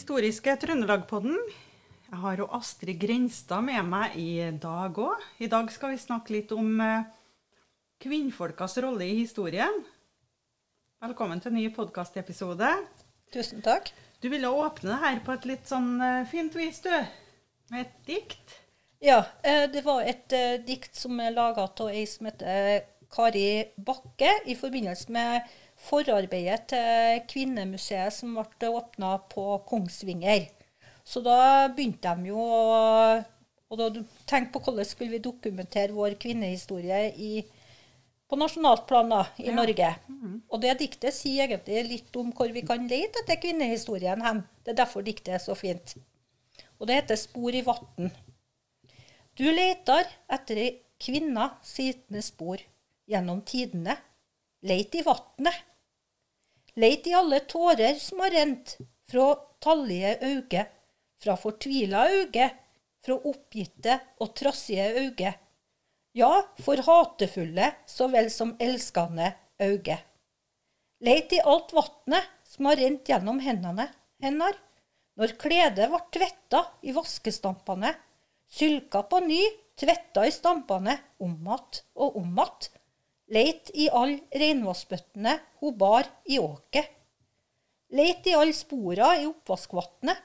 historiske Trøndelag-podden. Jeg har jo Astrid Grenstad med meg i dag òg. I dag skal vi snakke litt om eh, kvinnfolkas rolle i historien. Velkommen til en ny podkastepisode. Tusen takk. Du ville åpne det her på et litt sånn eh, fint vis, du. Med et dikt. Ja, eh, det var et dikt som er laga av ei som heter Kari Bakke, i forbindelse med forarbeidet til Kvinnemuseet som ble åpna på Kongsvinger. Så da begynte de jo å og da tenke på hvordan skulle vi dokumentere vår kvinnehistorie i, på nasjonalt plan da, i Ja. Norge. Og det diktet sier egentlig litt om hvor vi kan lete etter kvinnehistorien hen. Det er derfor diktet er så fint. Og det heter Spor i vatn. Du leter etter ei sine spor gjennom tidene. Leit i vatnet. Leit i alle tårer som har rent fra tallige øyne, fra fortvila øyne, fra oppgitte og trassige øyne. Ja, for hatefulle så vel som elskende øyne. Leit i alt vatnet som har rent gjennom hendene hennar, når kledet ble tvetta i vaskestampene, sylka på ny, tvetta i stampene, om att og om att, leit i all reinvassbøttene hun bar i åket. Leit i alle spora i oppvaskvannet,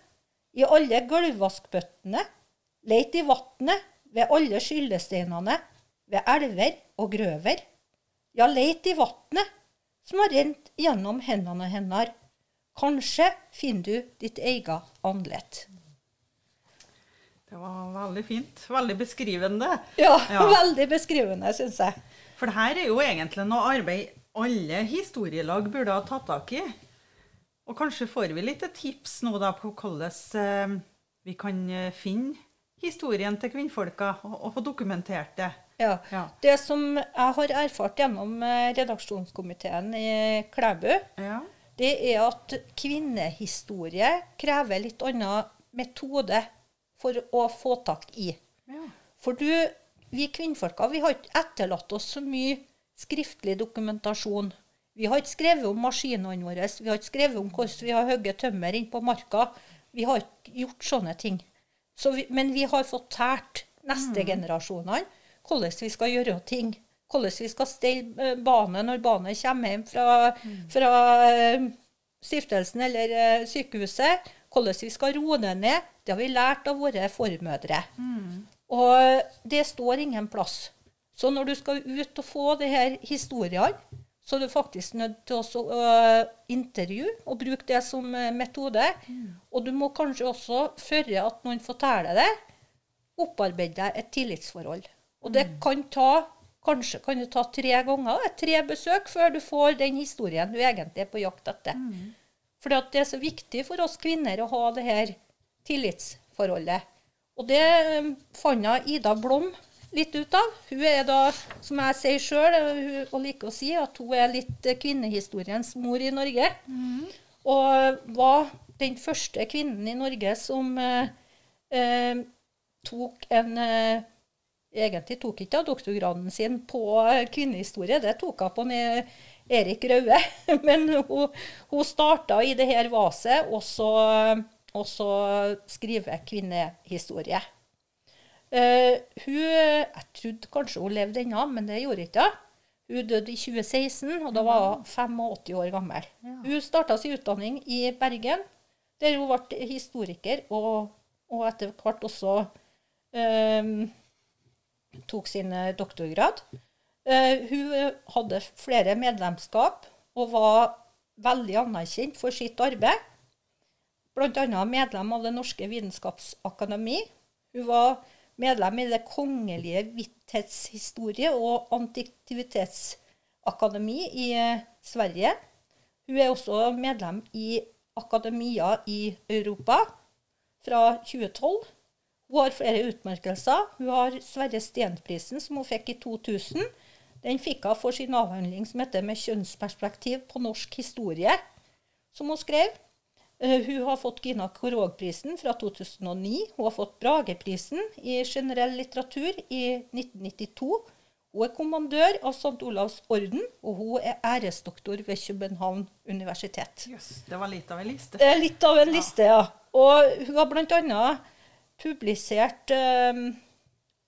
i alle gulvvaskbøttene, leit i vatnet ved alle skyllesteinene, ved elver og grøver. Ja, leit i vatnet som har rent gjennom hendene hennes. Kanskje finner du ditt eget andlet. Det var veldig fint. Veldig beskrivende. Ja, Ja. veldig beskrivende, syns jeg. For det her er jo egentlig noe arbeid alle historielag burde ha tatt tak i. Og kanskje får vi litt tips nå da på hvordan eh, vi kan eh, finne historien til kvinnfolka og, få dokumentert det. Ja. Ja. Det som jeg har erfart gjennom eh, redaksjonskomiteen i Klæbu, Ja. det er at kvinnehistorie krever litt annen metode for å få tak i. ja. For du, vi kvinnfolka vi har ikke etterlatt oss så mye skriftlig dokumentasjon. Vi har ikke skrevet om maskinene våre, vi har ikke skrevet om hvordan vi har hogd tømmer inn på marka. Vi har ikke gjort sånne ting. Så vi, men vi har fått tært neste generasjonene hvordan vi skal gjøre ting. Hvordan vi skal stelle eh, bane når barnet kommer hjem fra, fra eh, stiftelsen eller eh, sykehuset. Hvordan vi skal roe ned. Det har vi lært av våre formødre. Og det står ingen plass. Så når du skal ut og få de her historiene, så er du faktisk nødt til å øh, intervjue og bruke det som metode. metode. Og du må kanskje også, før at noen forteller det, opparbeide deg et tillitsforhold. Og det kan ta kanskje kan det ta tre ganger, er tre besøk, før du får den historien du egentlig er på jakt etter. For det er så viktig for oss kvinner å ha det her tillitsforholdet. Og det eh, fant jeg Ida Blom litt ut av. Hun er da, som jeg sier sjøl, og liker å si, at hun er litt eh, kvinnehistoriens mor i Norge. Og var den første kvinnen i Norge som eh, eh, tok en eh, Egentlig tok ikke doktorgraden sin på eh, kvinnehistorie, det tok hun på en Erik Raue. Men hun, hun starta i det her vaset, og så, og så skrive kvinnehistorie. Uh, hun, jeg trodde kanskje hun levde ennå, men det gjorde ikke hun. Hun døde i 2016, og da var hun 85 år gammel. Hun starta sin utdanning i Bergen, der hun ble historiker, og, og etter hvert også um, tok sin eh, doktorgrad. Uh, hun hadde flere medlemskap og var veldig anerkjent for sitt arbeid. Bl.a. medlem av Det norske vitenskapsakademi. Hun var medlem i Det kongelige vitthetshistorie- og antiktivitetsakademi i eh, Sverige. Hun er også medlem i akademia i Europa fra 2012. Hun har flere utmerkelser. Hun har Sverre Steen-prisen, som hun fikk i 2000. Den fikk hun for sin avhandling som heter 'Med kjønnsperspektiv på norsk historie', som hun skrev. Eh, Hun har fått Gina Krog-prisen fra 2009. Hun har fått Brageprisen i generell litteratur i 1992. Hun er kommandør av St. Olavs orden, og hun er æresdoktor ved København universitet. Yes, det var litt av en liste. Det er litt av en liste, ja. og hun har bl.a. publisert eh,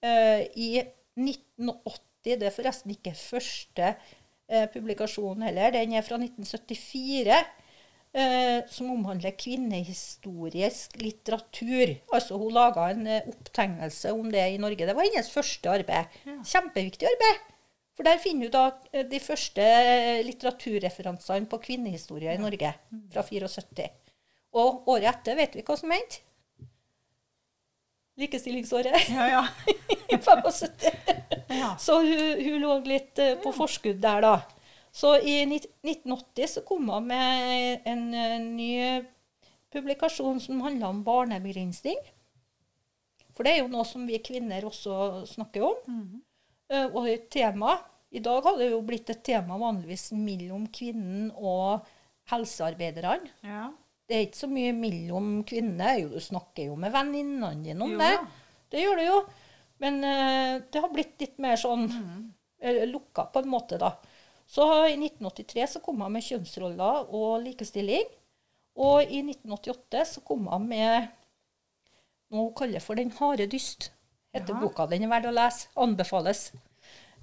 eh, i 1980 Det er forresten ikke første eh, publikasjonen heller. Den er fra 1974. eh, som omhandler kvinnehistorisk litteratur. Altså Hun laga en eh, opptegnelse om det i Norge. Det var hennes første arbeid. Kjempeviktig arbeid. For der finner du da eh, de første litteraturreferansene på kvinnehistorie i Norge fra 74. Og året etter vet vi hva som hendte. Likestillingsåret Ja, ja. i 75. ja. Så hun, hun lå litt på forskudd der, da. Så i 1980 så kom hun med en, eh, ny publikasjon som handla om barnebegrensning. For det er jo noe som vi kvinner også snakker om. Mm -hmm. Og et tema I dag har det jo blitt et tema vanligvis mellom kvinnen og helsearbeiderne. ja. Det er ikke så mye mellom kvinner. Du snakker jo med venninnene dine om Jo det. Det gjør det jo. Men eh, det har blitt litt mer sånn mm. lukka på en måte, da. Så i 1983 så kom han med kjønnsroller og likestilling. Og i 1988 så kom han med noe hun kaller for Den harde dyst. Heter Ja. boka. Den er verdt å lese. Anbefales.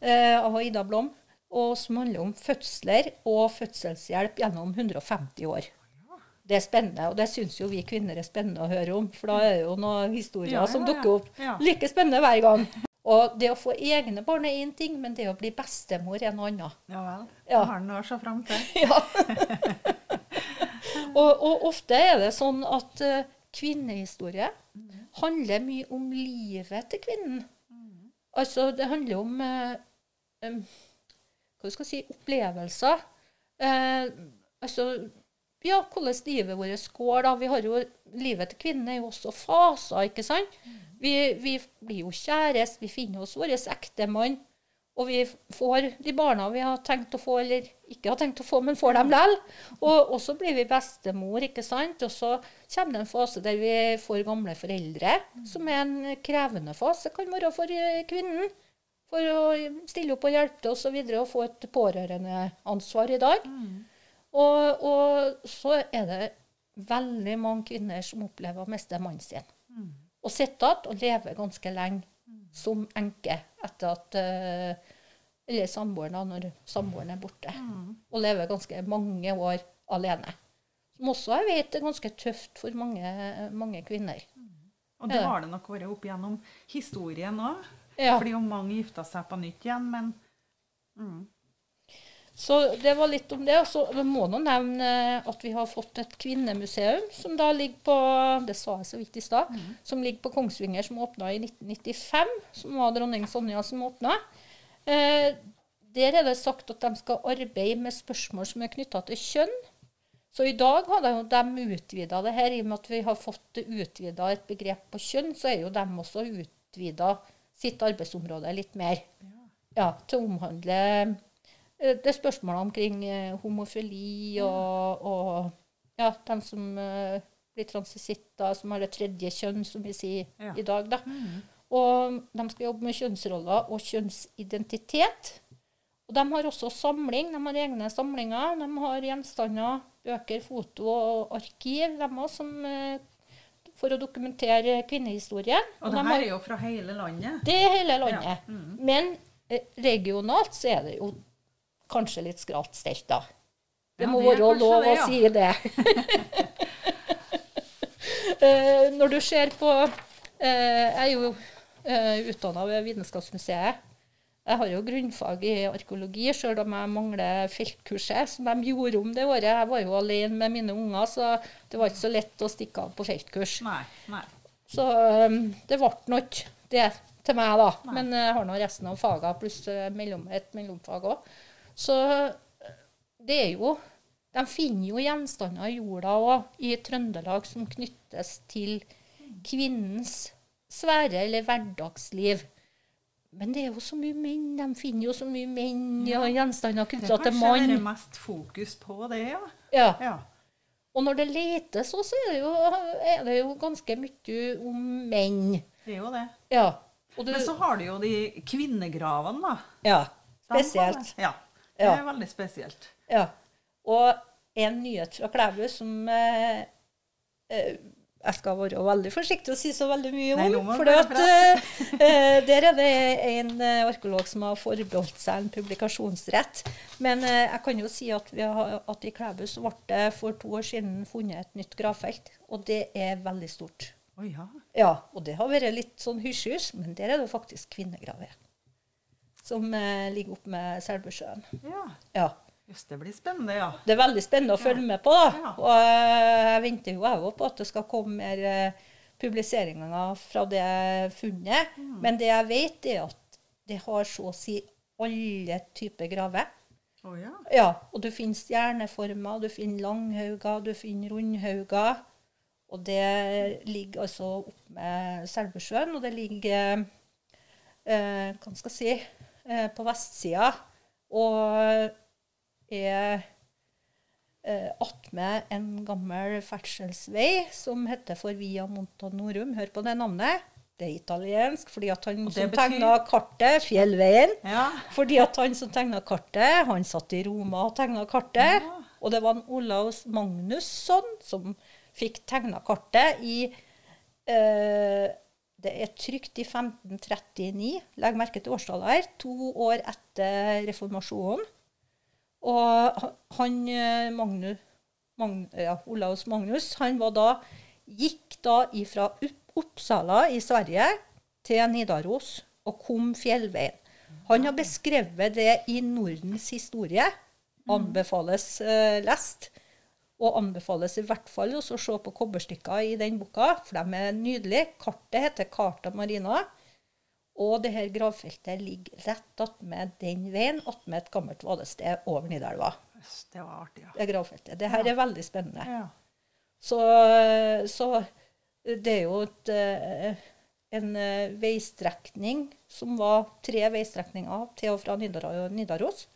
Eh, av Ida Blom. Og som handler om fødsler og fødselshjelp gjennom 150 år. Det er spennende, og det syns jo vi kvinner er spennende å høre om. For da er det jo noen historier Ja, som ja, ja. dukker opp. Like spennende hver gang. Og det å få egne barn er én ting, men det å bli bestemor er noe annet. Ja vel. Ja. Har han å se fram til. Ja. og, og ofte er det sånn at uh, kvinnehistorie handler mye om livet til kvinnen. Altså, det handler om uh, um, hva skal jeg si, opplevelser. Uh, altså, ja, hvordan livet vårt går. da. Vi har jo, Livet til kvinnen er jo også faser, ikke sant? Vi, vi blir jo kjæreste, vi finner oss vår ektemann. Og vi får de barna vi har tenkt å få, eller ikke har tenkt å få, men får dem likevel. Og, og så blir vi bestemor, ikke sant. Og så kommer det en fase der vi får gamle foreldre, som er en krevende fase, kan være for eh, kvinnen. For å stille opp og hjelpe til osv. Og, videre, og få et pårørendeansvar i dag. Og, og så er det veldig mange kvinner som opplever å miste mannen sin. Og sitter igjen og lever ganske lenge som enke etter at eh, Eller samboeren, når samboeren er borte. Og lever ganske mange år alene. Som også jeg vet er ganske tøft for mange, mange kvinner. Og det har det nok vært opp gjennom historien òg. Ja. Fordi jo mange gifta seg på nytt igjen, men mm. Så det var litt om det. Og så må nå nevne at vi har fått et kvinnemuseum som da ligger på det sa jeg så vidt i stad, som ligger på Kongsvinger, som åpna i 1995. Som var dronning Sonja som åpna. Eh, der er det sagt at de skal arbeide med spørsmål som er knytta til kjønn. Så i dag har de, de utvida det her, i og med at vi har fått utvida et begrep på kjønn, så er jo de også utvida sitt arbeidsområde litt mer. Ja, til å omhandle det er spørsmålet omkring eh, homofili og, og ja, dem som eh, blir transisitter, som har det tredje kjønn, som vi sier Ja. i dag. da. Og de skal jobbe med kjønnsroller og kjønnsidentitet. Og de har også samling, de har egne samlinger. De har gjenstander, bøker, foto og arkiv de har, som, eh, for å dokumentere kvinnehistorien. Og og det har- her er jo fra hele landet. det er hele landet. Ja, mm. Men eh, regionalt så er det jo kanskje litt skralt stelt, da. Det Ja, må være lov å si det. uh, når du ser på uh, Jeg er jo uh, utdanna ved Vitenskapsmuseet. Jeg har jo grunnfag i arkeologi, sjøl om jeg mangler feltkurset, som de gjorde om det året. Jeg var jo alene med mine unger, så det var ikke så lett å stikke av på feltkurs. Nei. nei. Så um, det ble nå ikke det til meg, da. Nei. Men jeg har nå resten av fagene pluss eh, mellom, et mellomfag òg. Så eh, det er jo De finner jo gjenstander i jorda òg i Trøndelag som knyttes til kvinnens sfære eller hverdagsliv. Men det er jo så mye menn. De finner jo så mye menn Ja. gjenstander knytta er mann. kanskje det er mest fokus på det, ja. Ja. ja. Og når det letes òg, så er det, jo, er det jo ganske mye om menn. Det er jo det. Ja. Du, Men så har du jo de kvinnegravene, da. ja, spesielt. Ja. Det er veldig spesielt. Ja. Og en nyhet fra Klæbu som eh, eh, jeg skal være veldig forsiktig og si så veldig mye Nei, om. For du der er det en eh, arkeolog som har forbeholdt seg en publikasjonsrett. Men eh, jeg kan jo si at, vi har, at i Klæbu så ble det for to år siden funnet et nytt gravfelt. Og det er veldig stort. Oh, ja. Ja, og det har vært litt sånn hysj-hysj, men der er det faktisk kvinnegraver. Som eh, ligger oppe med Selbusjøen. ja. Ja. Just det blir spennende, ja. Det er veldig spennende å følge med på. da. Ja. Og eh, jeg venter jo jeg også på at det skal komme mer eh, publiseringer fra det funnet. Mm. Men det jeg vet, er at det har så å si alle typer graver. Oh, ja. Ja, og du finner stjerneformer, du finner langhauger, du finner rundhauger. Og det ligger altså opp med Selbusjøen, og det ligger eh, hva skal jeg si, eh, på vestsida. Og er eh, attmed en gammel ferdselsvei som heter for Via Montanorum. Hør på det navnet. Det er italiensk, fordi at han som betyr- tegna kartet, Fjellveien Ja. fordi at han som tegna kartet, han satt i Roma og tegna kartet. Og det var en Olaus Magnusson som fikk tegna kartet i eh, Det er trygt i 1539. Legg merke til årstallet her. To år etter reformasjonen. Og han Magnus, Magnus, ja, Olaus Magnus han var da, gikk da fra Upp- Uppsala i Sverige til Nidaros og kom fjellveien. Han har beskrevet det i Nordens historie. Anbefales uh, lest. Og anbefales i hvert fall også å se på kobberstykker i den boka, for de er nydelige. Kartet heter Carta Marina. Og det her gravfeltet ligger rett attmed den veien, attmed et gammelt vadested over Nidelva. Det var artig, ja. Det gravfeltet. Det her er veldig spennende. ja. Så, så det er jo et, eh, en eh, veistrekning som var tre veistrekninger til og fra Nidar- Nidaros.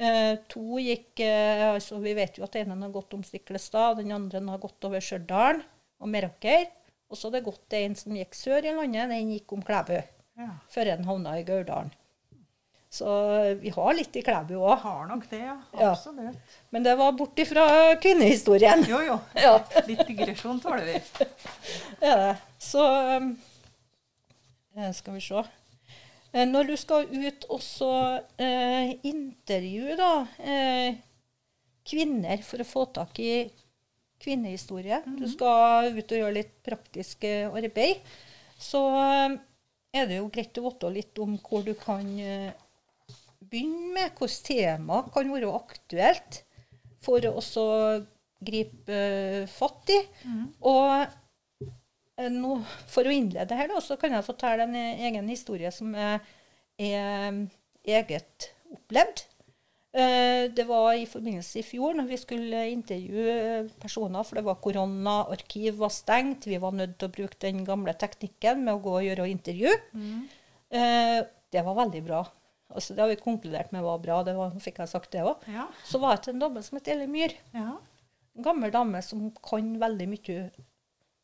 Eh, to gikk eh, altså Vi vet jo at den ene har gått om Stiklestad, den andre har gått over Stjørdal og Meråker. Og så har det gått en som gikk sør i landet, den gikk om Klæbu, ja. før den havna i Gauldalen. Så eh, vi har litt i Klæbu òg. Har nok det, ja. Ja. Absolutt. Men det var bort ifra kvinnehistorien. Jo, jo. Ja. Litt digresjon tåler vi. Er. Så um, skal vi se. Eh, Når du skal ut og eh, intervjue da, eh, kvinner for å få tak i kvinnehistorie, du skal ut og gjøre litt praktisk eh, arbeid, så eh, er det jo greit å vite litt om hvor du kan begynne med, hvilket tema kan være aktuelt for å også gripe fatt i. Og Eh, nå, for å innlede her, da, så kan jeg fortelle en eh, egen historie som er, er mm, eget opplevd. Eh, Det var i forbindelse i fjor når vi skulle intervjue eh, personer, for det var korona, arkiv var stengt. Vi var nødt til å bruke den gamle teknikken med å gå og gjøre intervju. Mm. Det var veldig bra. Altså, det har vi konkludert med var bra. Det var, fikk jeg sagt det òg. Ja. Så var jeg til en dame som het Elle Myhr. ja. En gammel dame som kan veldig mye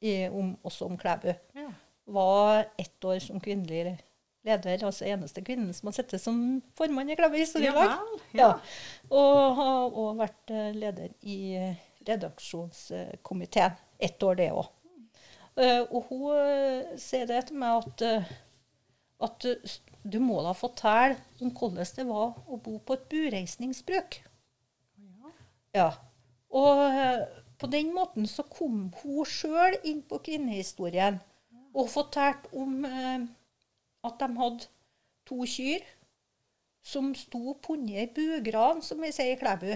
i, om, også om Klæbu. ja. Var ett år som kvinnelig leder, altså eneste kvinnen som har sittet som formann i Klæbu historielag. Ja. ja. Og har òg vært eh, leder i eh, redaksjonskomiteen. Ett år, det òg. Og hun eh, sier det til meg at, eh, at eh, du må da fortelle om hvordan det var å bo på et bureisningsbruk. Ja. Og eh, på den måten så kom hun sjøl inn på kvinnehistorien og fortalte om eh, at de hadde to kyr som sto punnet i bugran, som vi sier i Klæbu.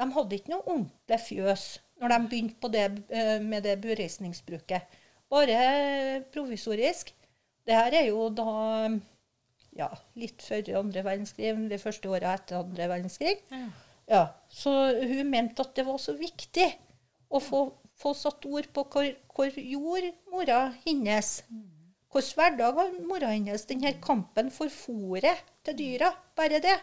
De hadde ikke noe ordentlig fjøs når de begynte på det, eh, med det bureisningsbruket. Bare eh, provisorisk. Det her er jo da ja, litt før andre verdenskrig, de første åra etter andre verdenskrig. Ja. Ja, Så hun mente at det var så viktig å få, få satt ord på hvor, hvor gjorde mora hennes. Hvordan hverdag var mora hennes? Denne kampen for fôret til dyra. Bare det.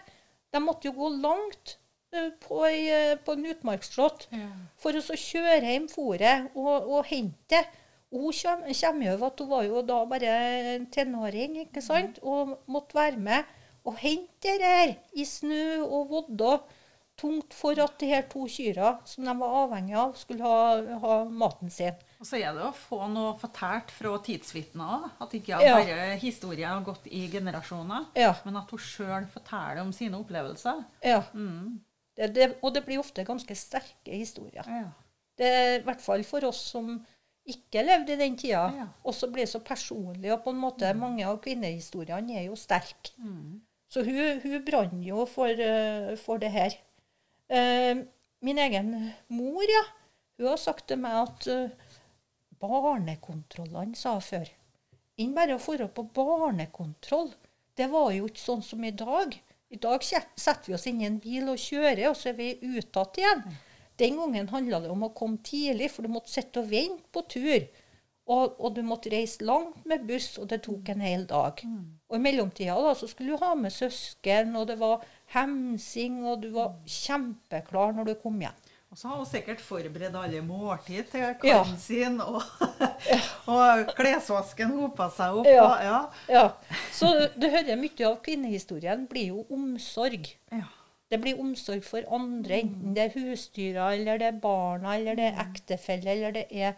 De måtte jo gå langt eh, på, ei, eh, på en utmarksslott Ja. for å så kjøre hjem fôret og, og hente det. Hun kommer jo av at hun var jo da bare en tenåring ikke sant? og måtte være med og hente det her i snø og vodde. Tungt for at de her to kyrne som de var avhengig av, skulle ha, ha maten sin. Og så er det å få noe fortalt fra tidsvitner òg. At ikke Ja. bare historien har gått i generasjoner, Ja. men at hun sjøl forteller om sine opplevelser. ja. Mm. Det, det, og det blir ofte ganske sterke historier. Ja. Det i hvert fall for oss som ikke levde i den tida. Ja. Og så blir det så personlig, og på en måte mange av kvinnehistoriene er jo sterke. Mm. Så hun, hun brann jo for, eh, for det her. Eh, min egen mor, ja, hun har sagt til meg at uh, barnekontrollene, sa hun før. Inn bare å dra på barnekontroll. Det var jo ikke sånn som i dag. I dag setter vi oss inn i en bil og kjører, og så er vi uttatt igjen. Den gangen handla det om å komme tidlig, for du måtte sitte og vente på tur. Og, og du måtte reise langt med buss, og det tok en hel dag. Og i mellomtida da, så skulle du ha med søsken, og det var hemsing, og du var kjempeklar når du kom hjem. Og så har hun sikkert forberedt alle måltid til Ja. sin, og, og klesvasken hopa seg opp. Ja. Og, ja. Ja, Så du hører mye av kvinnehistorien blir jo omsorg. Ja. Det blir omsorg for andre, enten det er husdyra, eller det er barna, eller det er ektefelle, eller det er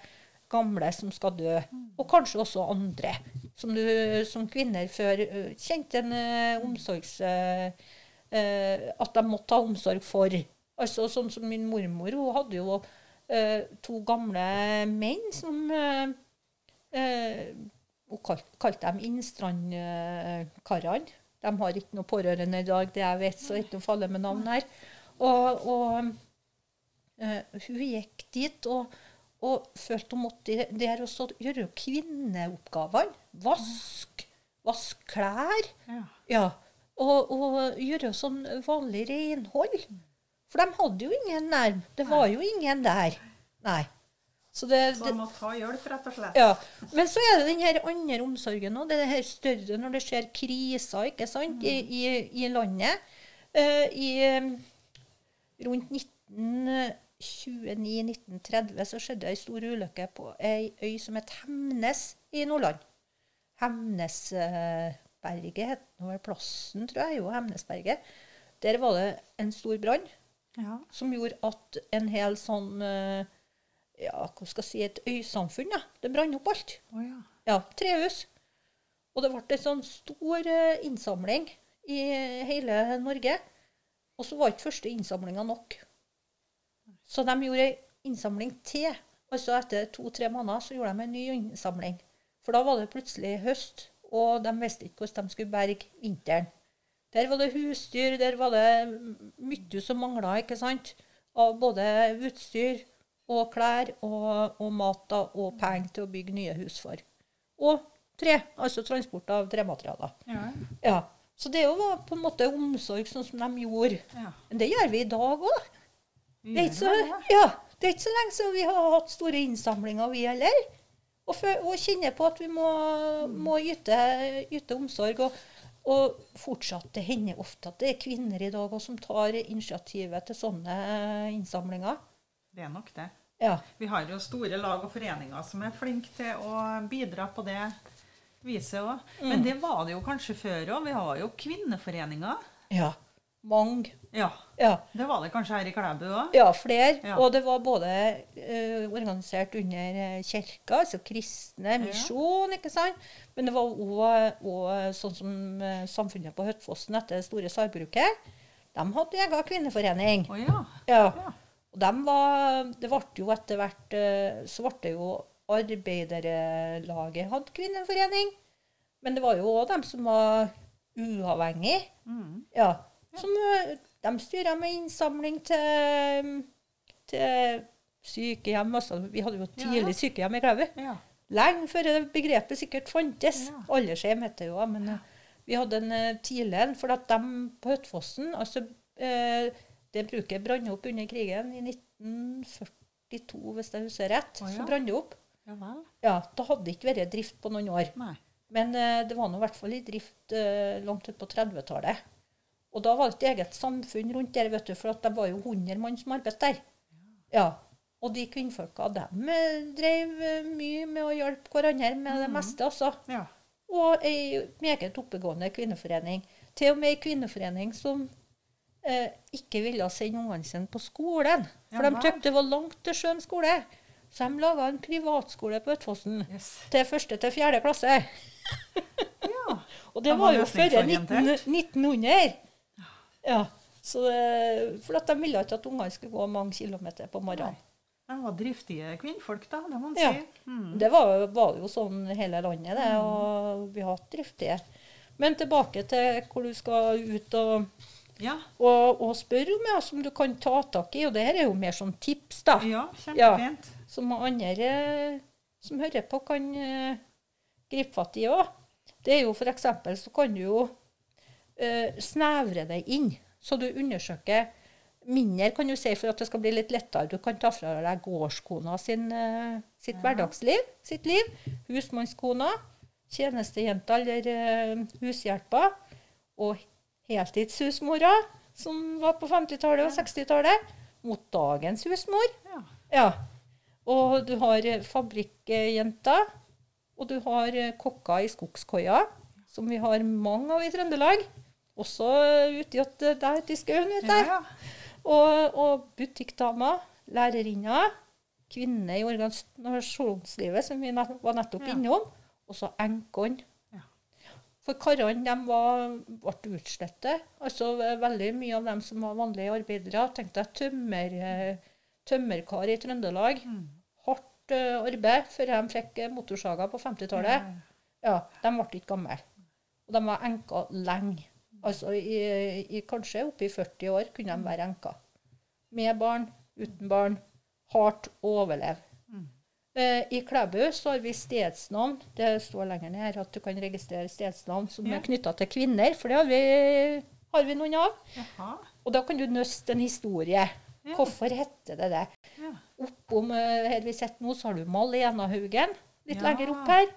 gamle som skal dø. Og kanskje også andre, som, du, som kvinner før kjente en ø, omsorgs... ø, ø, at de måtte ta omsorg for. Altså Sånn som min mormor, hun hadde jo eh, to gamle menn som eh, ø, Hun kalte, kalte dem Innstrand-karene. De har ikke noe pårørende i dag, det jeg vet, så det er ikke noe farlig med navn her. Og, og eh, hun gikk dit og, og følte hun måtte der og så gjøre kvinneoppgavene. Vask, vask klær. Ja. Ja. Og, og gjøre sånn vanlig renhold. For de hadde jo ingen nærm. Det var jo ingen der. Nei. Så det, Så man må ta hjelp, rett og slett. ja. Men så er det den her andre omsorgen òg. Det er det her større når det skjer kriser ikke sant, i, i, i landet. Uh, I eh, rundt 1929-1930 så skjedde ei stor ulykke på ei øy som het Hemnes i Nordland. Hemnesberget het nå vel plassen, tror jeg. Jo, Hemnesberget. Der var det en stor brann Ja. som gjorde at en hel sånn eh, Ja, hva skal jeg si, et øysamfunn, ja. Det brant opp alt. Oh, ja. Ja, trehus. Og det ble en sånn stor eh, innsamling i hele Norge. Og så var ikke første innsamlinga nok. Så de gjorde ei innsamling til. Altså etter to-tre måneder så gjorde de en ny innsamling. For da var det plutselig høst, og de visste ikke hvordan de skulle berge vinteren. Der var det husdyr, der var det mye som mangla, ikke sant? Av både utstyr og klær og, og mat da, og penger til å bygge nye hus for. Og tre, altså transport av trematerialer. Ja. Ja. Så det var på en måte omsorg sånn som de gjorde. ja. Men det gjør vi i dag òg. Det er så, ja, det er ikke så lenge siden vi har hatt store innsamlinger, vi heller. Og, og kjenner på at vi må, må yte, yte omsorg. Og, og fortsatt, det hender ofte at det er kvinner i dag som tar initiativet til sånne innsamlinger. Det er nok det. Ja. Vi har jo store lag og foreninger som er flinke til å bidra på det viset òg. Mm. Men det var det jo kanskje før òg. Vi har jo kvinneforeninger. ja. Mange. Ja. Ja. Det var det kanskje her i Klæbu òg? Ja, flere. Ja. Og det var både uh, organisert under eh, kirka, altså kristne, misjon, ikke sant. Men det var òg sånn som eh, samfunnet på Høtfossen etter det store sarbruket. De hadde egen kvinneforening. Å ja. Ja. Og de var Det ble jo etter hvert Så ble det jo Arbeiderlaget hadde kvinneforening. Men det var jo òg dem som var uavhengige. Mm. Ja. Som, de styrer med innsamling til, til sykehjem. Altså, vi hadde jo tidlig sykehjem i Klæbu. Lenge før det begrepet sikkert fantes. Ja. Aldershjem het det jo, men eh, vi hadde en eh, tidlig en. For at de på Høtfossen altså, eh, Det bruket brant opp under krigen i 1942, hvis jeg husker rett. Ja. Så brant det opp. Ja vel. Ja, Da hadde det ikke vært drift på noen år. Nei. Men det var nå i hvert fall i drift langt ut på 30-tallet. Og da var det et eget samfunn rundt der, vet du, for at det var jo 100 mann som arbeidet der. Ja. Og de kvinnfolka, de eh, drev eh, mye med å hjelpe hverandre med det meste, altså. Ja. Og ei meget oppegående kvinneforening. Til og med ei kvinneforening som eh, ikke ville sende ungene sine på skolen. For Ja de syntes det var langt til Sjøen skole. Så de laga en privatskole på Øtfossen Yes. til første til fjerde klasse. Ja. Og det De var var jo før 1900. Ja, så det, For de ville ikke at ungene skulle gå mange kilometer på morgenen. De var driftige kvinnfolk, da, det må man Ja. si. Mm. Det var, var jo sånn hele landet, det. Og vi har hatt driftige. Men tilbake til hvor du skal ut og, Ja. og, og spørre om ja, som du kan ta tak i. Og det her er jo mer sånn tips, da. ja, kjempefint. Som andre eh, som hører på, kan uh, gripe fatt i òg. Det er jo f.eks. så kan du jo snevre deg inn, så du undersøker mindre, kan du si, for at det skal bli litt lettere. Du kan ta fra deg gårdskona sin, eh, sitt Ja. hverdagsliv, sitt liv. Husmannskona, tjenestejenta eller uh, hushjelpa. Og heltidshusmora, som var på 50-tallet og 60-tallet, mot dagens husmor. Ja. Ja. Og du har eh, fabrikkjenter, og du har eh, kokker i skogskoia, som vi har mange av i Trøndelag. Også eh, ute i, at- der i skauen, Ja. Og, og butikkdamer, lærerinna, kvinner i organisasjonslivet, som vi nett, var nettopp Ja. innom, og så enkene. Ja. For karene ble utslettet. Altså veldig mye av dem som var vanlige arbeidere. Tenk deg tømmer, eh, tømmerkar i Trøndelag. Mm. Hardt uh, arbeid før de fikk motorsaga på 50-tallet. Ja, de ble ikke gamle. Og de var enker lenge. Altså i, i kanskje oppi 40 år kunne de være enker. Med barn, uten barn. Hardt å overleve. Mm. Eh, I Klæbu så har vi stedsnavn. Det står lenger ned her at du kan registrere stedsnavn som Ja. er knytta til kvinner, for det har vi, har vi noen av. Jaha. Og da kan du nøste en historie. Ja. Hvorfor heter det det? Ja. Oppom eh, her vi sitter nå, så har du Malena Haugen litt Ja. lenger opp her.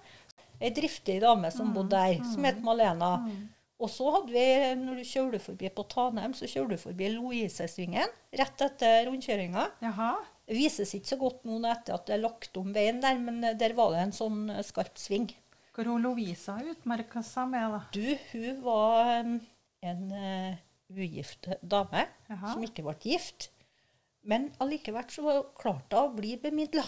Ei driftig dame som Mm, bodde der, som het Malena. Mm. Og så hadde vi, når du kjører forbi på Tanem, så kjører du forbi Louisesvingen rett etter rundkjøringa. Det vises ikke så godt nå etter at det er lagt om veien der, men eh, der var det en sånn eh, skarp sving. Hvor hun Lovisa utmerka seg med, da? Du, hun var en uh, ugift dame Jaha. som ikke ble gift. Men allikevel så klarte hun å bli bemidla.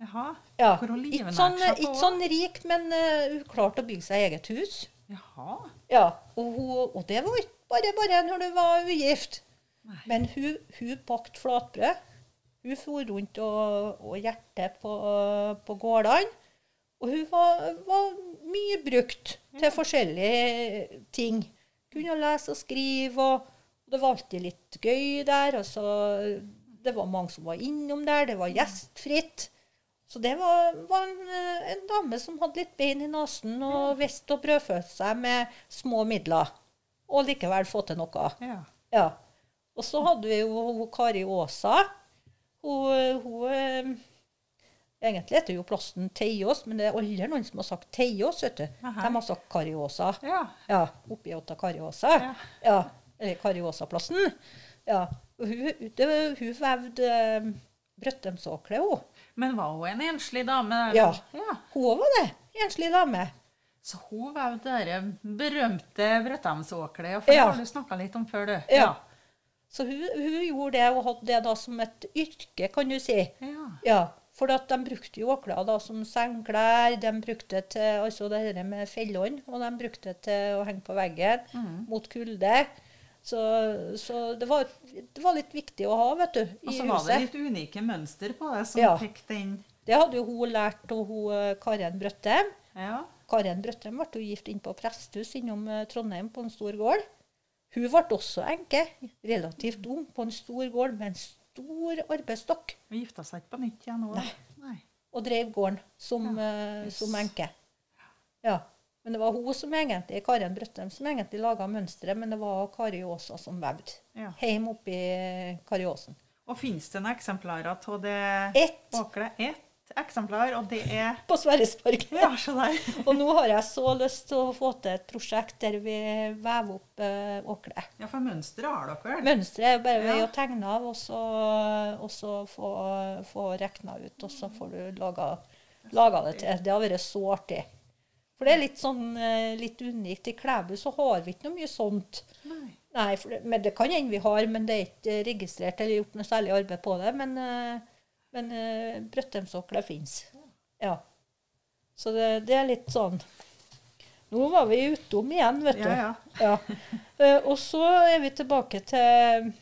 Jaha. Ja, hun ikke sånn, ikke sånn rik, men uh, hun klarte å bygge seg eget hus. Jaha. Ja, og, hun, og det var ikke bare bare når du var ugift. Nei. Men hun, hun bakte flatbrød. Hun for rundt og, og hjertet på, på gårdene. Og hun var, var mye brukt til forskjellige ting. Kunne lese og skrive, og det var alltid litt gøy der. Og så, det var mange som var innom der. Det var gjestfritt. Så det var, var en, eh, en dame som hadde litt bein i nesen og visste å brødfø seg med små midler. Og likevel få til noe. Ja. Ja. Og så hadde vi jo hun Kari Aasa. Hun, hun eh, Egentlig heter jo plassen Teiås, men det er aldri noen som har sagt Teiås, vet du. De har sagt Kari Aasa. Ja. Ja, oppi åtta Kari Aasa. Ja. Ja. Eller Kari Aasa-plassen. Ja. Hun, det, hun vevde eh, brøttemsåkle, hun. Men var hun en enslig dame? Ja. ja. Hun var det. Enslig dame. Så hun var jo det berømte Brøttemsåklet, for det Ja. har du snakka litt om før, du. Ja. Så hun, hun gjorde det, og hadde det da som et yrke, kan du si. Ja. Ja, for at de brukte jo åkler da som sengklær, de brukte det til altså det her med fellene, og de brukte det til å henge på veggen Mm. mot kulde. Så, så det, var, det var litt viktig å ha, vet du, I Og så var det litt unike mønster på det som Ja. fikk den Det hadde jo hun lært av hun eh, Karen Brøttem. Ja. Karen Brøttem ble jo gift inn på presthus innom eh, Trondheim på en stor gård. Hun ble også enke, relativt ung, på en stor gård med en stor arbeidsstokk. Hun gifta seg ikke på nytt igjen nå? da? Nei. og drev gården som, Ja, eh, yes. som enke. Ja. Men det var hun som egentlig, Karen Brøttem som egentlig laga mønsteret, men det var Kari Aasa som vevde. Ja. Hjemme oppi Kari Åsen. Og fins det noen eksemplarer av det Ett åklet? Ett eksemplar, og det er på Sverresborg. Ja. Og nå har jeg så lyst til å få til et prosjekt der vi vever opp eh, åklet. Ja, for mønsteret har dere vel? Mønsteret er bare ved Ja. å tegne av, og så, og så få, få regna ut, og så får du laga, laga det til. Det har vært så artig. For det er litt sånn eh, litt unikt. I Klæbu så har vi ikke noe mye sånt. Nei. Nei, det, men det kan hende vi har, men det er ikke registrert eller gjort noe særlig arbeid på det. Men, eh, Men brøttemsokler fins. Ja. Så det, det, er litt sånn Nå var vi utom igjen, vet du. Ja, ja. ja. og så er vi tilbake til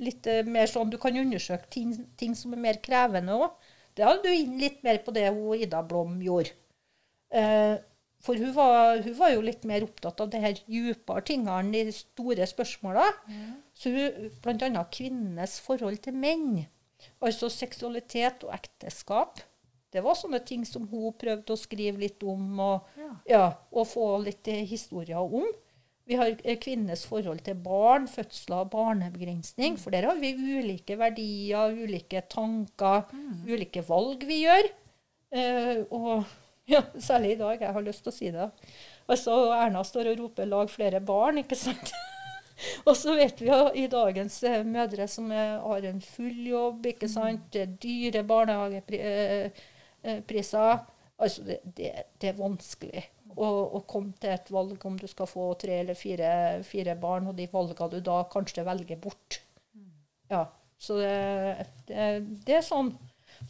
litt mer sånn Du kan undersøke ting, ting som er mer krevende òg. Det hadde du inn litt mer på det hun Ida Blom gjorde. Uh, for hun var, hun var, jo litt mer opptatt av de her dypere tingene, de store spørsmåla. Mm. Så hun, bl.a. kvinnenes forhold til menn. Altså seksualitet og ekteskap. Det var sånne ting som hun prøvde å skrive litt om, og, ja. Ja, og få litt historier om. Vi har eh, kvinnenes forhold til barn, fødsler og barnebegrensning. For der har vi ulike verdier, ulike tanker, mm. ulike valg vi gjør. Uh, og ja, særlig i dag. Jeg har lyst til å si det. Og så Erna står og roper 'lag flere barn', ikke sant? og så vet vi jo i dagens eh, mødre som er, har en full jobb, ikke sant. Er dyre barnehagepriser. Eh, eh, altså, det, det, det, er vanskelig å, å, komme til et valg om du skal få tre eller fire, fire barn, og de valgene du da kanskje velger bort. Ja, så det, det, det er sånn,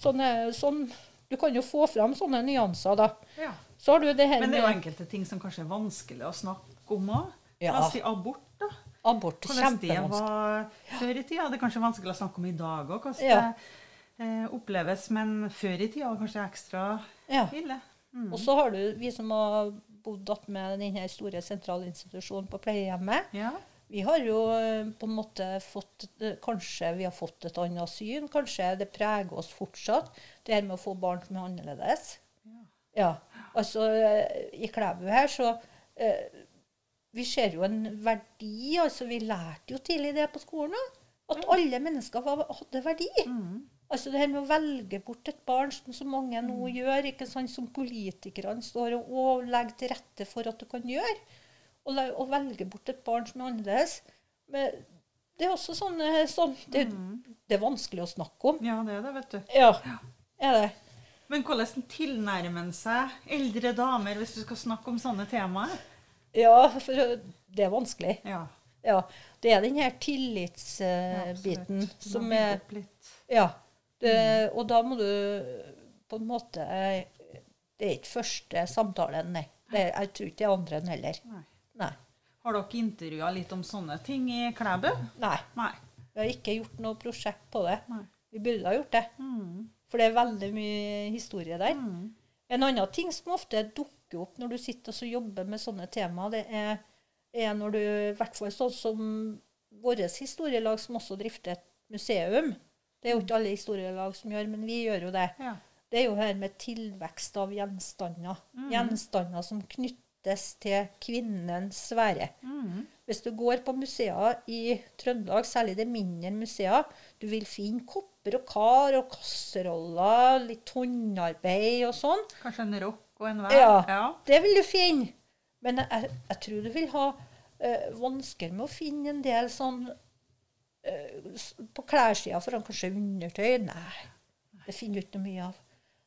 sånn, sånn du kan jo få fram sånne nyanser, da. Ja. Så har du det her Men det er jo enkelte ting som kanskje er vanskelig å snakke om òg. Ja. La oss si abort, da. Abort er kjempevanskelig. Hvordan det var før i tida. Det er kanskje vanskelig å snakke om i dag òg, hvordan ja. det eh, oppleves. Men før i tida var kanskje ekstra ja. ille. Mm. Og så har du vi som har bodd med denne store sentralinstitusjonen på pleiehjemmet. Ja. Vi har jo eh, på en måte fått eh, Kanskje vi har fått et annet syn. Kanskje det preger oss fortsatt, det her med å få barn som er annerledes. Ja. ja. Altså, eh, i Klæbu her så eh, Vi ser jo en verdi. altså Vi lærte jo tidlig det på skolen. At alle mennesker var, hadde verdi. Mm. Altså det her med å velge bort et barn, som så mange nå mm. gjør, ikke sant, som politikerne står og, og legger til rette for at du kan gjøre å, velge bort et barn som er annerledes. Men det er også sånn, sånn det, mm. det, er vanskelig å snakke om. Ja, det er det, vet du. Ja, er det. Men hvordan tilnærmer en seg eldre damer hvis du skal snakke om sånne temaer? Ja, for det er vanskelig. Ja. ja det er den her tillitsbiten uh, som er Ja. Det, mm. Og da må du på en måte Det er ikke første samtalen, nei. Det, jeg tror ikke det er andre enn heller. Nei. Nei. Har dere intervjua litt om sånne ting i Klæbu? Nei. Nei. Vi har ikke gjort noe prosjekt på det. Nei. Vi burde ha gjort det. Mm. For det er veldig mye historie der. Mm. En annen ting som ofte dukker opp når du sitter og jobber med sånne tema, det er, er når du I hvert fall sånn som vårt historielag, som også drifter et museum. Det er jo ikke alle historielag som gjør, men vi gjør jo det. Ja. Det er jo her med tilvekst av gjenstander. Mm. Gjenstander som knytter knyttes til kvinnens sfære. Mm. Hvis du går på museer i Trøndelag, særlig de mindre museer, du vil finne kopper og kar og kasseroller, litt håndarbeid og sånn. Kanskje en rokk og en vær? Ja, ja, det vil du finne. Men jeg, jeg tror du vil ha øh, vansker med å finne en del sånn øh, På klærsida foran kanskje undertøy. Nei, det finner du ikke noe mye av.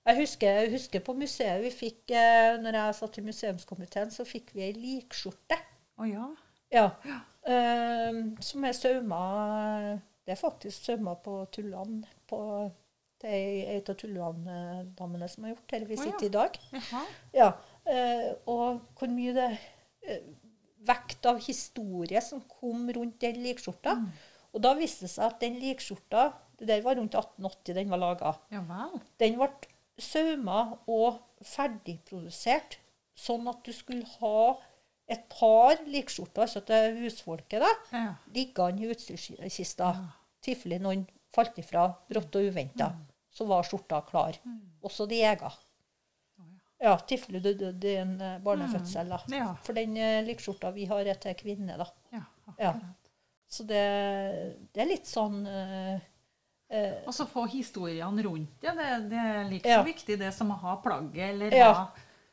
Jeg husker, jeg husker, på museet vi fikk eh, når jeg satt i museumskomiteen, så fikk vi ei likskjorte. Oh, ja. Ja. ja. Eh, som er sauma Det er faktisk sauma på tullene. På, det er ei av Tullan-damene som har gjort her vi sitter oh, ja. i dag. Ja. Eh, og hvor mye det eh, Vekt av historie som kom rundt den likskjorta. Mm. Og da viste det seg at den likskjorta Det der var rundt 1880 den var laga. Ja, Den ble sauma og ferdigprodusert, sånn at du skulle ha et par likskjorter altså til husfolket da, ja. liggende i utstyrskista. Ja. tilfelle noen falt ifra brått og uventa. Mm. Så var skjorta klar. Mm. Også de ega. Ja, tilfelle du døde i en uh, barnefødsel. da. Ja. For den uh, likskjorta vi har, er til kvinne. da. Ja, ja. Så det, det, er litt sånn uh, Eh, og så få historiene rundt det. Det, det er like så ja. viktig det som å ha plagget eller ja. ha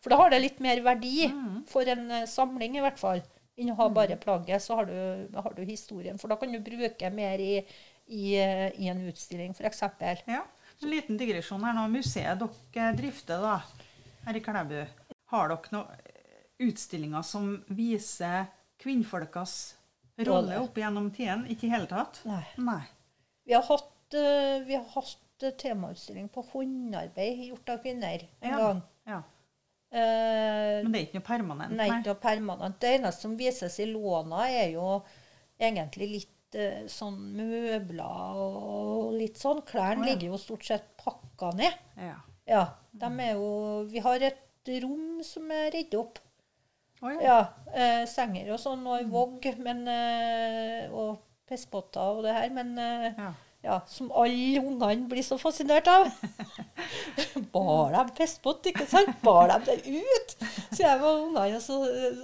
For da har det litt mer verdi mm. for en uh, samling, i hvert fall, enn å ha mm. bare plagget. Så har du, har du, historien. For da kan du bruke mer i, i, uh, i en utstilling, f.eks. Ja. En liten digresjon her nå. Museet dere drifter da, her i Klæbu, har dere noen utstillinger som viser kvinnfolkas rolle opp gjennom tiden? Ikke i hele tatt? Nei. Nei. Vi har hatt Eh, vi har hatt eh, temautstilling på håndarbeid gjort av kvinner en Ja. gang. Ja. Eh, Men det er ikke noe permanent? Nei, ikke noe permanent. Det eneste som vises i låna, er jo egentlig litt eh, sånn møbler og litt sånn. Klærne oh, ja. ligger jo stort sett pakka ned. Ja. Ja, de er jo Vi har et rom som er redd opp. Oh, ja. Ja, eh, senger og sånn, og ei vogg, men eh, Og pisspotter og det her, men eh, ja. Ja, som alle ungene blir så fascinert av. Bar dem pisspott, ikke sant? Bar dem det ut? Så jeg var ungene, så,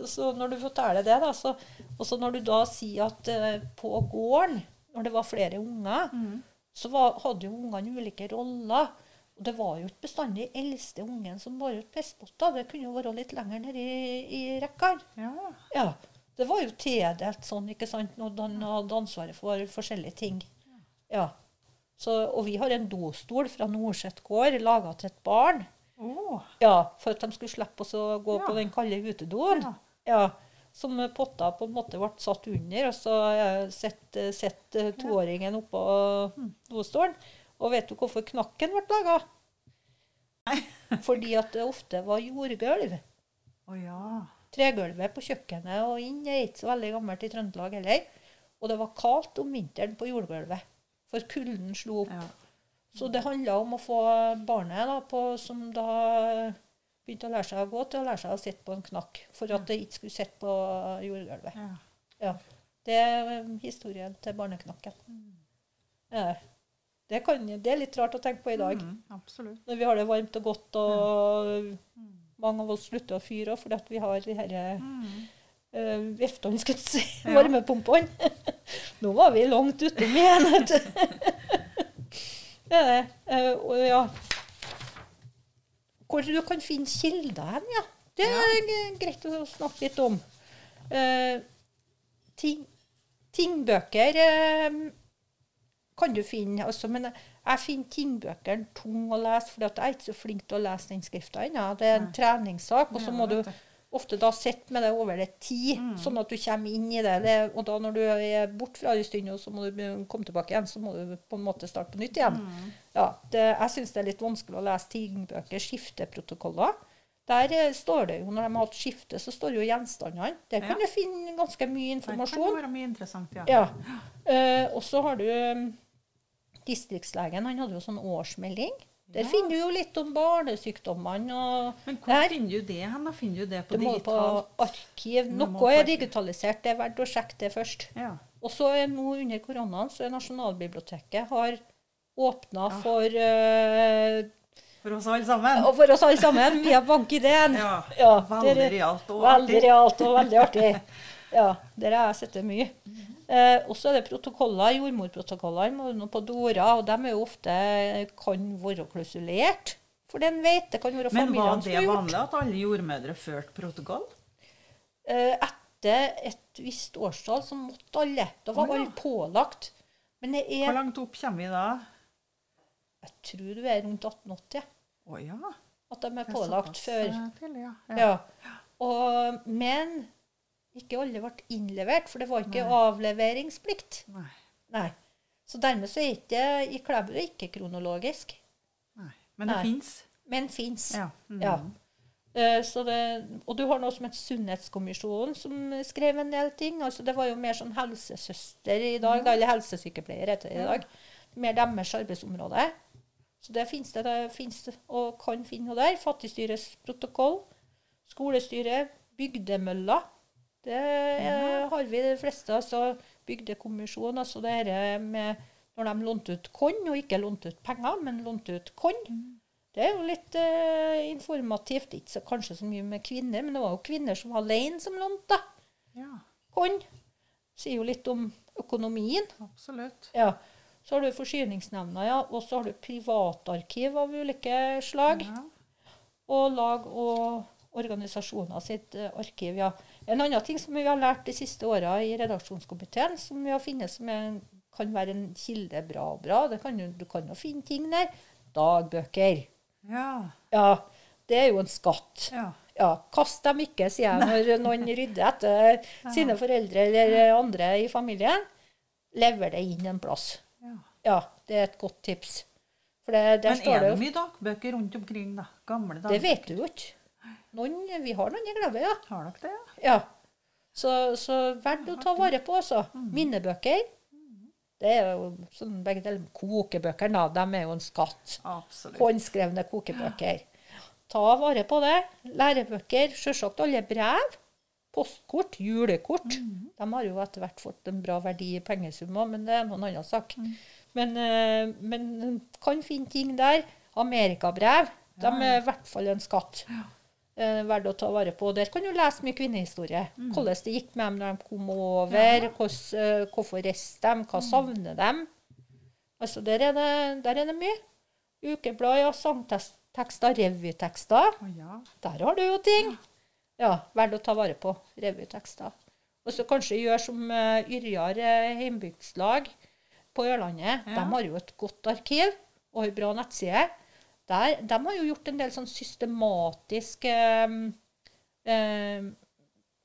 så når du forteller det, da, så, og så når du da sier at uh, på gården, når det var flere unger, Mm. så var, hadde jo ungene ulike roller. Og det var jo ikke bestandig eldste ungen som bar ut pisspotter. Det kunne jo være litt lenger nede i, i rekkene. ja. Ja, det var jo tildelt sånn, ikke sant, når han hadde ansvaret for forskjellige ting. Ja. Så, og vi har en dostol fra Norset gård laga til et barn. Oh. Ja, for at de skulle slippe å gå Ja. på den kalde utedoen. Ja. Ja. Som potta på en måte ble satt under, og så eh, sitter sett, eh, toåringen oppå Mm. dostolen. Og vet du hvorfor knakken ble laga? Fordi at det ofte var jordgulv. Oh, ja. Tregulvet på kjøkkenet og inn er ikke så veldig gammelt i Trøndelag heller. Og det var kaldt om vinteren på jordgulvet, for kulden slo opp. ja. Så det handla om å få barnet, da, på, som da begynte å lære seg å gå, til å lære seg å sitte på en knakk. For at det ikke skulle sitte på jordgulvet. ja. Ja. Det er eh, historien til barneknakken. Ja. Det, kan, det er litt rart å tenke på i dag. Mm. Når vi har det varmt og godt, og mange av oss slutter å fyre òg fordi vi har de her Mm. Uh, viftene, skulle jeg si, Ja. varmepumpene. Nå var vi langt utom igjen, vet du. Det er det. Uh, ja Hvor du kan finne kilder hen, ja. Det er ja. greit å snakke litt om. Uh, ting, tingbøker uh, kan du finne, altså, men jeg finner tingbøkene tung å lese, for jeg er ikke så flink til å lese den skrifta ennå. Det er en treningssak, og så må du. Ofte da sitter med det over litt tid, Mm. sånn at du kommer inn i det. det. Og da når du er borte fra det en stund, og så må du komme tilbake igjen, så må du på en måte starte på nytt igjen. Mm. Ja, det, jeg syns det er litt vanskelig å lese tingbøker, skifteprotokoller. Der eh, står det jo, når de har hatt skifte, så står det jo gjenstandene. Der kan Ja. du finne ganske mye Der kan det informasjon. være mye interessant, ja. Ja. Eh, og så har du um, distriktslegen, han hadde jo sånn årsmelding. Der Ja. finner du jo litt om barnesykdommene Men hvor Der. finner du det hen? Finner du det på Det må på arkiv. Noe er digitalisert, det er verdt å sjekke det først. Ja. Og så er nå under koronaen så er Nasjonalbiblioteket har åpna Ja. for, uh, For oss alle sammen? og for oss alle sammen via bankideen. Ja. Ja, Veldig realt og Veldig artig. realt og veldig artig. Ja, der har jeg sett mye. Eh, også er det protokoller, jordmorprotokollene på Dora, og de er jo ofte kan være klausulert. For den vet det kan være Men var familiene som det har gjort. vanlig at alle jordmødre førte protokoll? Eh, etter et visst årstall så måtte alle. Da var oh, ja. alle pålagt. Men det Hvor er langt opp kommer vi da? Jeg tror du er rundt 1880 Å ja. at de er det er pålagt før. Til, ja. ja. Ja. Og, men ikke alle ble innlevert, for det var ikke Nei. avleveringsplikt. Nei. Nei. Så dermed så er ikke i Klæbu ikke kronologisk, Nei. Men det fins. men fins. Ja. Mm. Ja. Eh, så det, og du har noe som heter Sunnhetskommisjonen, som skrev en del ting. Altså, det var jo mer sånn helsesøster i dag, da, eller helsesykepleier heter det i dag. Mer deres arbeidsområde. Så det fins det, det finnes det, og kan finne noe der. Fattigstyrets protokoll. Skolestyret. Bygdemølla. Det ja. har vi de fleste. altså Bygdekommisjonen, altså det dette med når de lånte ut korn, og ikke lånte ut penger, men lånte ut korn. Det er jo litt uh, informativt. Ikke så, kanskje så mye med kvinner, men det var jo kvinner som var alene som lånte ja. korn. Sier jo litt om økonomien. Absolutt. Ja. Så har du Forsyningsnemnda, ja. Og så har du privatarkiv av ulike slag. Ja. Og lag og organisasjoner sitt eh, arkiv, ja. En annen ting som vi har lært de siste åra i redaksjonskomiteen, som vi har funnet som er, kan være en kilde bra og bra, det kan du kan jo finne ting der. Dagbøker. Ja. Ja, det er jo en skatt. ja. Ja, kast dem ikke, sier jeg når noen rydder etter sine foreldre eller andre i familien. Lever det inn en plass. ja. Ja, det er et godt tips. Det, der Men står er det det jo mye dagbøker rundt omkring, da? Gamle dagbøker? Det vet du jo ikke. Noen, vi har noen i Gleve, ja. Har nok det? ja? ja. Så, så verdt å ta vare på, altså. Minnebøker. Det er jo sånn begge deler. Kokebøker, da. De er jo en skatt. Absolutt. Håndskrevne kokebøker. Ta vare på det. Lærebøker. Selvsagt alle brev. Postkort, julekort. De har jo etter hvert fått en bra verdi i pengesummer, men det er noen annen sak. Men, eh, men kan finne ting der. Amerikabrev. De er i hvert fall en skatt. Eh, verdt å ta vare på. Der kan du lese mye kvinnehistorie. Hvordan det gikk med dem når de kom over, hvordan, eh, hvorfor reiste de, hva savner de. Altså, der er det, der er det mye. Ukeblad, ja, sangtekster, revytekster. Oh, ja. Der har du jo ting. Ja, verdt å ta vare på. Revytekster. Og så kanskje gjøre som uh, Yrjar eh, heimbygdslag på Ørlandet. Ja. De har jo et godt arkiv og ei bra nettside. Der, de har jo gjort en del sånn systematisk eh, eh,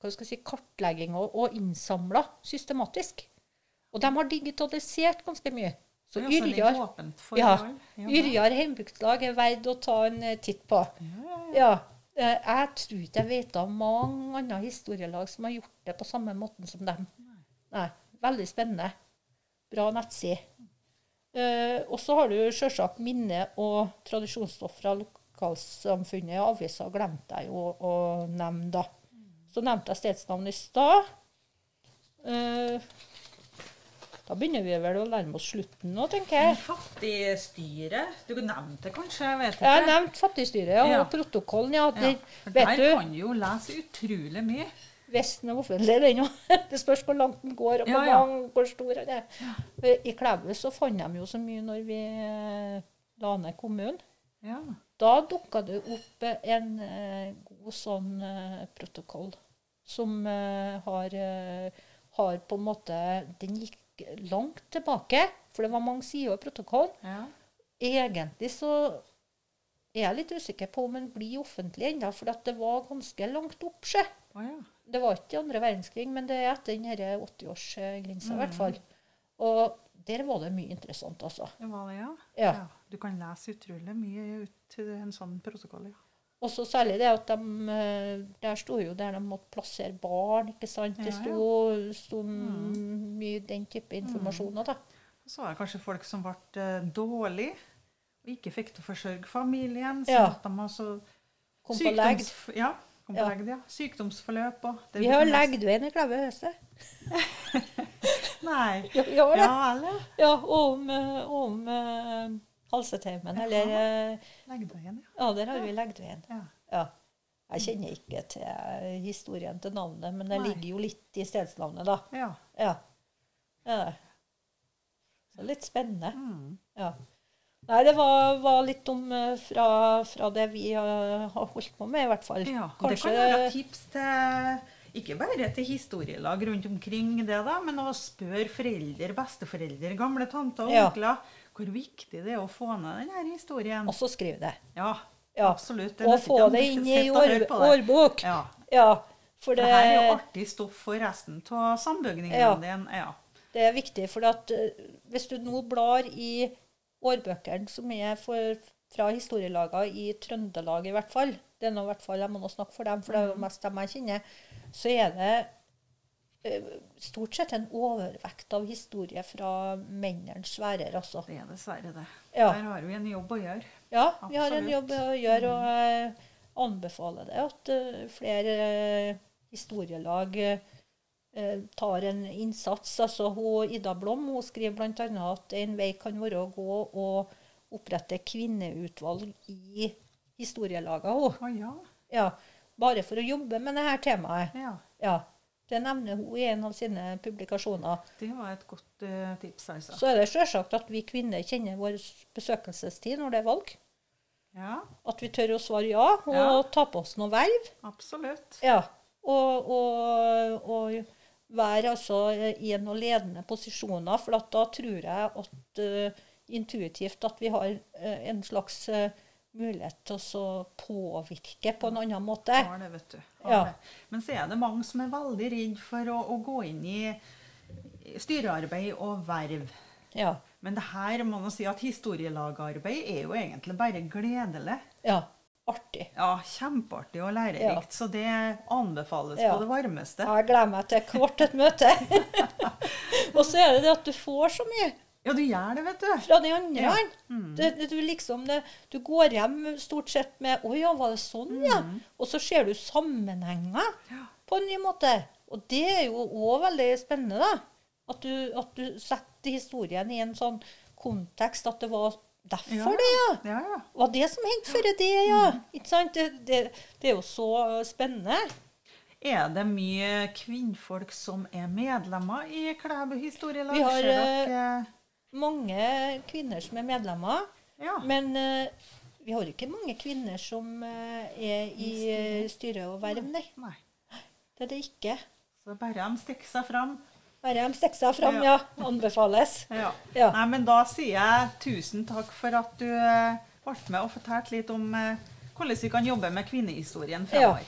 hva skal jeg si, kartlegging og, og innsamla systematisk. Og de har digitalisert ganske mye. Så Yrjar ja. Ja, Yrjar heimbygdslag er verdt å ta en eh, titt på. Ja, ja, ja. Ja. eh, Jeg tror ikke jeg vet av mange andre historielag som har gjort det på samme måten som dem. Nei, Veldig spennende. Bra nettside. Eh, og så har du selvsagt minne- og tradisjonsstoff fra lokalsamfunnet. Aviser glemte jeg jo å nevne, da. Så nevnte jeg stedsnavn i stad. Eh, da begynner vi vel å nærme oss slutten nå, tenker jeg. Fattigstyret. Du nevnte det kanskje? Jeg vet Jeg har nevnt fattigstyret ja, Ja. og protokollen. Ja, Ja, vet der du, kan du jo lese utrolig mye. Vesten er offentlig, den òg. Det spørs hvor langt den går, og hvor, Ja, lang, hvor stor den er. I Klæbu så fant de jo så mye når vi eh, la ned kommunen. Ja. Da dukka det opp eh, en eh, god sånn eh, protokoll som eh, har, eh, har på en måte Den gikk langt tilbake, for det var mange sider i protokollen. ja. Egentlig så er jeg litt usikker på om den blir offentlig ennå, for at det var ganske langt opp, Oh, ja. Det var ikke andre verdenskrig, men det er etter den 80-årsgrensa i hvert Mm. fall. Og der var det mye interessant, altså. Det var det, ja. Ja. Du kan lese utrolig mye ut til en sånn protokoll, ja. Og så særlig det at de eh, Der sto jo der de måtte plassere barn, ikke sant. Det Ja, ja. sto, mm. mye den type informasjoner, Da. Så var det kanskje folk som ble eh, dårlige og ikke fikk til å forsørge familien. Så Ja. at de altså Kom på legd. Ja, kom på Ja. legd, ja. Sykdomsforløp og det Vi har legd henne i Kleve Høse. Nei. Ja, vi har det. Ja, eller? Ja, om, eh, om uh, halseteimen, eller uh, Legdveien, ja. Ja, der har vi legdveien. ja. Ja. Jeg kjenner ikke til historien til navnet, men det Nei. ligger jo litt i stedsnavnet, da. Ja. Ja. ja. Så litt spennende. Mm. Ja. Nei, det var, var litt om eh, fra, fra det vi har holdt på med, i hvert fall. ja. Kanskje, Det kan være tips til ikke bare til historielag rundt omkring det, da, men å spørre foreldre, besteforeldre, gamle tanter og Ja. onkler hvor viktig det er å få ned denne historien. Og så skrive det. Ja, Ja. absolutt. Og få det inn i år, årbok. Ja. Ja, for For det, det her er jo artig stoff for resten av sambygningen Ja. din. Ja. det er viktig. For at eh, hvis du nå blar i årbøkene som er for, fra historielaga i Trøndelag, i hvert fall Det er nå i hvert fall, Jeg må nå snakke for dem, for det er jo mest dem jeg kjenner. Så er det eh, stort sett en overvekt av historie fra mennenes sfærer, altså. Det er dessverre det. Ja. Der har vi en jobb å gjøre. Ja, vi har en jobb å gjøre, og jeg anbefaler det at eh, flere eh, historielag tar en innsats. Altså, hun, Ida Blom hun skriver bl.a. at en vei kan være å gå og opprette kvinneutvalg i historielagene. Oh, ja. Ja, bare for å jobbe med dette temaet. ja. Ja, det nevner hun i en av sine publikasjoner. Det var et godt uh, tips, altså. Så er det selvsagt at vi kvinner kjenner vår besøkelsestid når det er valg. Ja, At vi tør å svare ja, og ta på oss noe verv. absolutt. Ja. Og, og, og være altså i noen ledende posisjoner. For at da tror jeg at uh, intuitivt at vi har uh, en slags uh, mulighet til å påvirke på en annen måte. Har det, vet du. Har Ja. det. Men så er det mange som er veldig redd for å, å gå inn i styrearbeid og verv. Ja. Men det her må man si at historielagarbeid er jo egentlig bare gledelig. ja. Artig. Ja, kjempeartig og lærerikt. Så det anbefales Ja. på det varmeste. Jeg gleder meg til hvert et møte. og så er det det at du får så mye Ja, du gjør det, vet du. fra den andre. Ja. Mm. Det, det, du, liksom, det, du går hjem stort sett med 'Å ja, var det sånn, ja?' Og så ser du sammenhenger Mm. Ja. på en ny måte. Og det er jo òg veldig spennende, da. At du, at du setter historien i en sånn kontekst at det var derfor Ja. det, ja. Ja, ja. Var det som hendte før det, ja. Ikke sant? Det, det, det er jo så uh, spennende. Er det mye kvinnfolk som er medlemmer i Klæbu historielag? Vi har, dere- Mange kvinner som er medlemmer. Ja. Men uh, vi har ikke mange kvinner som uh, er i uh, styre og verv, nei. Nei. Det er det ikke. Så bare de stikker seg fram. Bare de stikker seg fram, Ja. ja. Anbefales. Ja. Ja. Nei, men da sier jeg tusen takk for at du eh, ble med og fortalte litt om eh, hvordan vi kan jobbe med kvinnehistorien Ja. fremover.